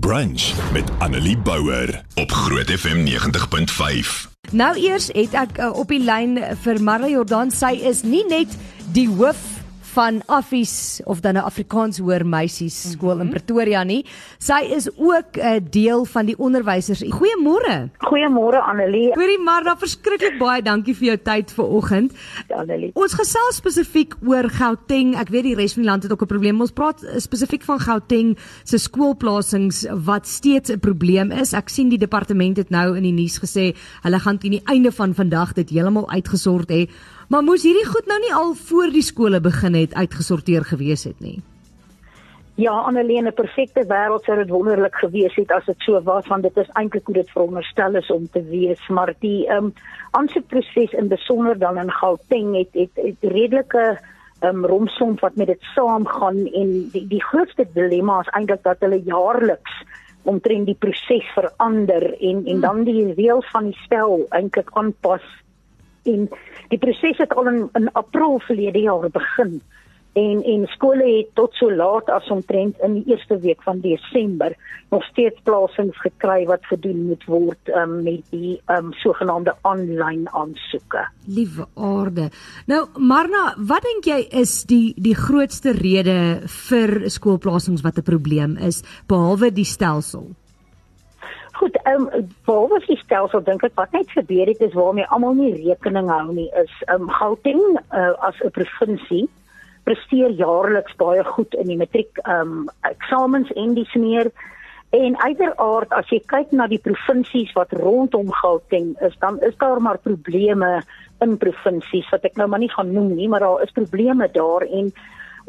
Brunch met Annelie Bouwer op Groot FM 90.5. Nou eers het ek uh, op die lyn vir Marla Jordan. Sy is nie net die hoof van Affies of dan 'n Afrikaans hoër meisies skool mm -hmm. in Pretoria nie. Sy is ook 'n uh, deel van die onderwysers. Goeiemôre. Goeiemôre Annelie. Hoorie Marla, verskriklik baie dankie vir jou tyd vanoggend. Annelie. Ons gesels spesifiek oor Gauteng. Ek weet die res van die land het ook 'n probleem. Ons praat spesifiek van Gauteng se skoolplasings wat steeds 'n probleem is. Ek sien die departement het nou in die nuus gesê hulle gaan teen die einde van vandag dit heeltemal uitgesort hê. Maar moes hierdie goed nou nie al voor die skole begin het uitgesorteer gewees het nie? Ja, Annelien, 'n perfekte wêreld sou dit wonderlik gewees het as dit so was want dit is eintlik hoe dit veronderstel is om te wees, maar die ehm um, aansoekproses in besonder dan in Gauteng het het, het redelike ehm um, romsom wat met dit saamgaan en die die grootste dilemma is eintlik dat hulle jaarliks omtrent die proses verander en en dan die reëls van die spel eintlik aanpas en die proses het al in, in April verlede jaar begin en en skole het tot so laat as omtrent in die eerste week van Desember nog steeds plasings gekry wat gedoen moet word um, met die um, sogenaamde aanlyn aansoeke. Liewe aarde. Nou Marna, wat dink jy is die die grootste rede vir skoolplasings wat 'n probleem is behalwe die stelsel? Goed, ehm um, behalwe die stelsel? Dink ek wat net gebeur het is waarmee almal nie rekening hou nie is ehm um, Gauteng uh, as 'n provinsie presteer jaarliks baie goed in die matriek ehm um, eksamens en dis meer en uiteraard as jy kyk na die provinsies wat rondom Gauteng is dan is daar maar probleme in provinsies wat ek nou maar nie gaan noem nie maar daar is probleme daar en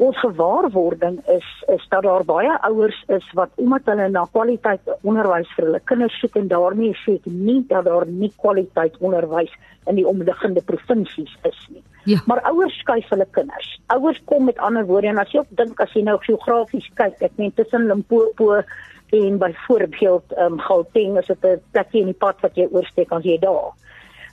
ons gewaarwording is is dat daar baie ouers is wat omdat hulle na kwaliteit onderwys vir hulle kinders soek en daarmee sê ek nie dat daar nie kwaliteit onderwys in die omliggende provinsies is nie. Ja. Maar ouers skuif hulle kinders. Ouers kom met ander woorde en as jy op dink as jy nou geografies kyk, ek meen tussen Limpopo en byvoorbeeld ehm um, Gauteng is dit 'n plekjie in die pad wat jy oorsteek as jy daar.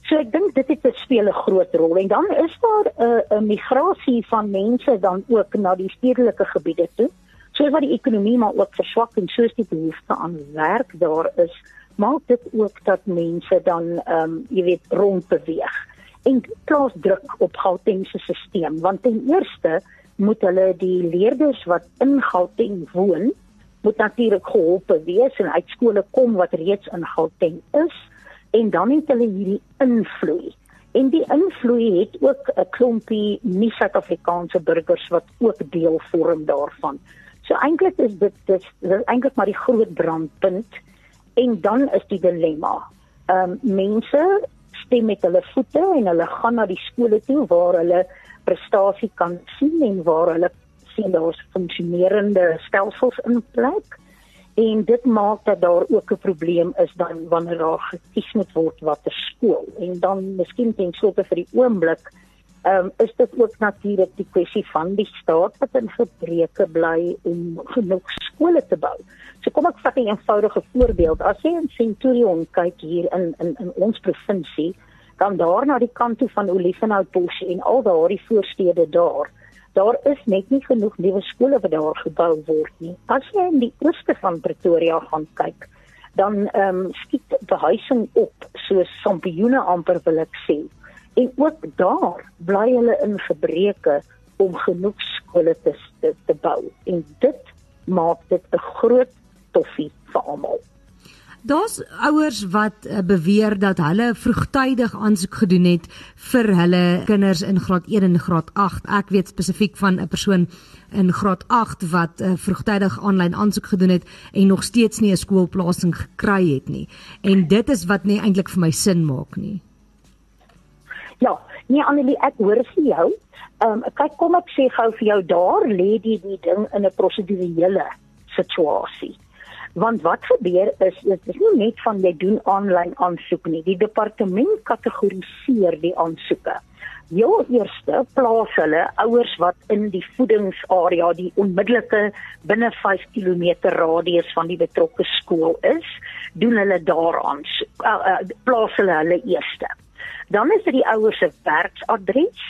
So ek dink dit het speel 'n groot rol en dan is daar 'n uh, 'n migrasie van mense dan ook na die stedelike gebiede toe. So wat die ekonomie maar ook verswak en soos die behoefte aan werk daar is, maak dit ook dat mense dan ehm um, jy weet rond beweeg. En plaas druk op Gauteng se stelsel want ten eerste moet hulle die leerders wat in Gauteng woon moet natuurlik gehelp wees en uit skole kom wat reeds in Gauteng is en dan het hulle hierdie invloed. En die invloed het ook 'n klompie nie-Suid-Afrikaanse burgers wat ook deel vorm daarvan. So eintlik is dit dis, dis eintlik maar die groot brandpunt en dan is die dilemma. Ehm um, mense stem met hulle voete en hulle gaan na die skole toe waar hulle prestasie kan sien en waar hulle sien daar's funksionerende stelsels in plek en dit maak dat daar ook 'n probleem is dan wanneer daar gekies moet word watter skool en dan miskien ten slotte vir die oomblik ehm um, is dit ook natuurlik die kwessie van die staat wat in gebreke bly om genoeg skole te bou. So kom ek vat 'n eenvoudige voorbeeld. As jy in Centurion kyk hier in in in ons provinsie, dan daar na die kant toe van Olifanhoutbos en al daardie voorstede daar daar is net nie genoeg nuwe skole wat daar gebou word nie. As jy in die ooste van Pretoria gaan kyk, dan ehm um, skiet behuising op soos sampioene amper wil ek sê. En ook daar bly hulle in gebreke om genoeg skole te te, te bou. En dit maak dit 'n groot toffie vir almal. Daar's ouers wat uh, beweer dat hulle vroegtydig aansoek gedoen het vir hulle kinders in graad 1 en graad 8. Ek weet spesifiek van 'n persoon in graad 8 wat uh, vroegtydig aanlyn aansoek gedoen het en nog steeds nie 'n skoolplasing gekry het nie. En dit is wat nie eintlik vir my sin maak nie. Ja, nee Annelie, ek hoor vir jou. Ehm um, kyk kom ek sê gou vir jou daar lê die die ding in 'n prosedurele situasie. Want wat gebeur is dit is nie net van jy doen aanlyn aansoek nie. Die departement kategoriseer die aansoeke. Heel eerste plaas hulle ouers wat in die voedingsarea, die onmiddellike binne 5 km radius van die betrokke skool is, doen hulle daaraan uh, uh, plaas hulle hulle eerste. Dan is dit die ouers se werksadres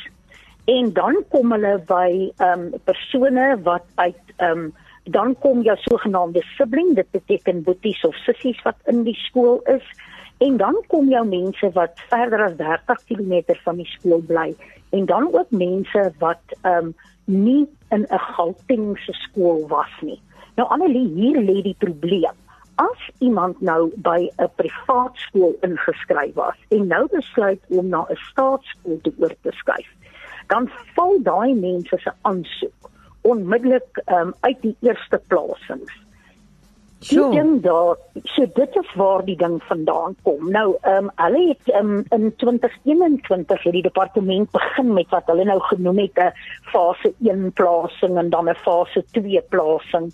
en dan kom hulle by ehm um, persone wat uit ehm um, Dan kom jou sogenaamde sibling, dit beteken boeties of sissies wat in die skool is. En dan kom jou mense wat verder as 30 km van die skool bly en dan ook mense wat ehm um, nie in 'n Gautengse skool was nie. Nou Annelie, hier lê die probleem. As iemand nou by 'n privaat skool ingeskryf was en nou besluit om na 'n staatsskool te oor te skuif, dan val daai mense se aansoek onmiddellik um, uit die eerste plasings. So ding daar, so dit is waar die ding vandaan kom. Nou, ehm um, hulle het um, in 2021 het die departement begin met wat hulle nou genoem het 'n fase 1 plasing en dan 'n fase 2 plasing.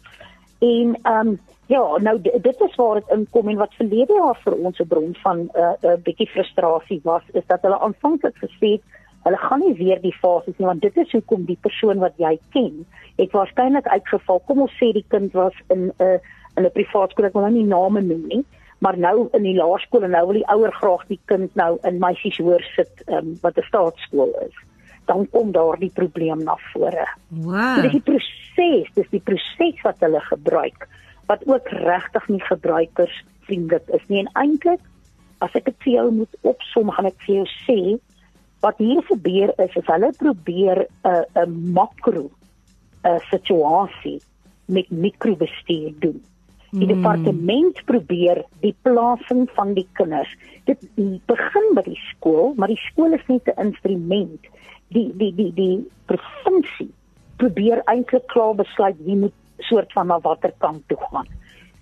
En ehm um, ja, nou dit is waar dit inkom en wat verlede jaar vir ons 'n bron van 'n uh, 'n uh, bietjie frustrasie was, is dat hulle aanvanklik gesê het hulle gaan nie weer die fases nie want dit is hoekom die persoon wat jy ken, het waarskynlik uitgeval. Kom ons sê die kind was in 'n uh, in 'n privaat skool, ek wil nou nie name noem nie, maar nou in die laerskool en nou wil die ouer graag die kind nou in meisies hoor sit um, wat 'n staatskool is. Dan kom daar die probleem na vore. Wow. So, dis die proses, dis die proses wat hulle gebruik wat ook regtig nie gebruikersvriendelik is nie en eintlik as ek dit vir jou moet opsom gaan ek vir jou sê wat hier gebeur is is hulle probeer 'n uh, 'n makro 'n uh, situasie met mikrobestuur doen. Die hmm. departement probeer die plasing van die kinders. Dit begin by die skool, maar die skool is net 'n instrument. Die die die die provinsie probeer eintlik klaar besluit wie moet soort van na watter kant toe gaan.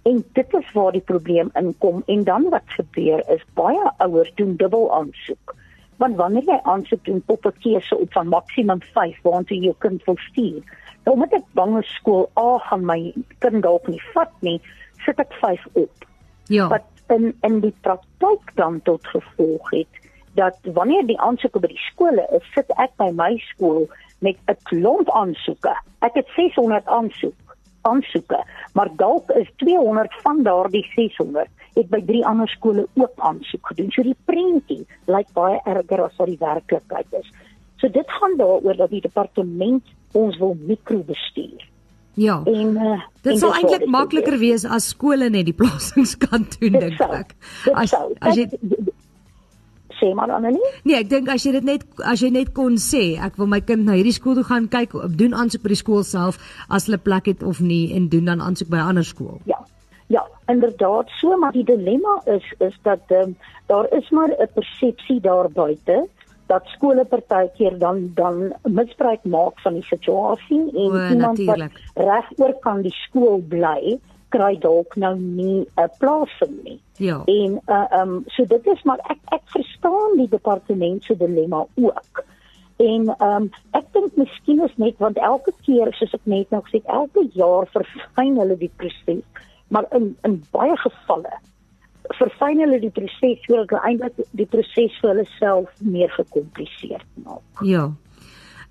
En dit is waar die probleem inkom en dan wat gebeur is baie ouers doen dubbel aansoek. Want wanneer jy aansoek doen op 'n keuse op van maksimum 5 waartoe jy jou kind wil stuur, Nou met ek bang is skool A gaan my kind dalk nie vat nie, sit ek 5 op. Ja. Wat in in die praktyk dan tot gevolg het dat wanneer die aansoeke by die skole is, sit ek by my skool met 'n klomp aansoeke. Ek het 600 aansoek aansoeke, maar dalk is 200 van daardie 600 het by drie ander skole ook aansoek gedoen. So die prentjie lyk baie erger as wat die werklikheid is. So dit gaan daaroor dat die departement ons wil mikrobestuur. Ja. En uh, dit sal eintlik makliker wees as skole net die plasings kan doen dink ek. As as jy sê maar dan nie? Nee, ek dink as jy dit net as jy net kon sê, ek wil my kind na hierdie skool toe gaan kyk, doen aansoek by die skool self as hulle plek het of nie en doen dan aansoek by 'n ander skool. Ja. Inderdaad, so maar die dilemma is is dat um, daar is maar 'n persepsie daar buite dat skole partykeer dan dan misbruik maak van die situasie en o, iemand natuurlijk. wat regoor kan die skool bly kry dalk nou nie 'n plasing nie. Ja. En uh um so dit is maar ek ek verstaan die departement se dilemma ook. En um ek dink miskien is net want elke keer soos ek net nou gesê elke jaar verfyn hulle die proses, maar in in baie gevalle verfyn hulle die proses sodat hulle eintlik die proses vir hulle self meer gekompliseer maak. Ja.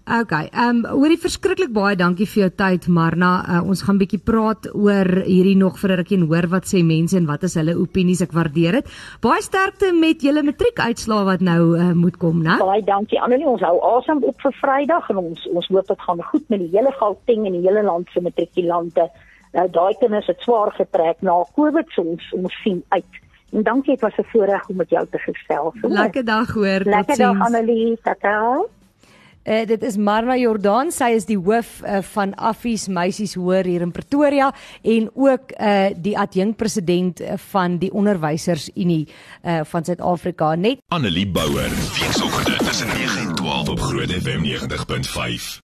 OK. Ehm um, hoorie verskriklik baie dankie vir jou tyd Marna. Uh, ons gaan bietjie praat oor hierdie nog vir 'n rukkie en hoor wat sê mense en wat is hulle opinies. Ek waardeer dit. Baie sterkte met julle matriekuitslae wat nou uh, moet kom, né? Baie dankie Annelie. Ons hou asem op vir Vrydag en ons ons hoop dit gaan goed met die hele Gauteng en die hele land se matrikulante. Nou daai kinders het swaar getrek na COVID, so ons sien uit En dankie, dit was 'n voorreg om met jou te gesels. Lekker dag hoor. Lekker dag Annelie. Tata. Uh, dit is Marna Jordan, sy is die hoof uh, van Affies Meisies Hoër hier in Pretoria en ook uh, die adjunkpresident van die Onderwysers Unie uh, van Suid-Afrika. Net Annelie Bouwer, weekoggend tussen 9 en 12 op Groot FM 90.5.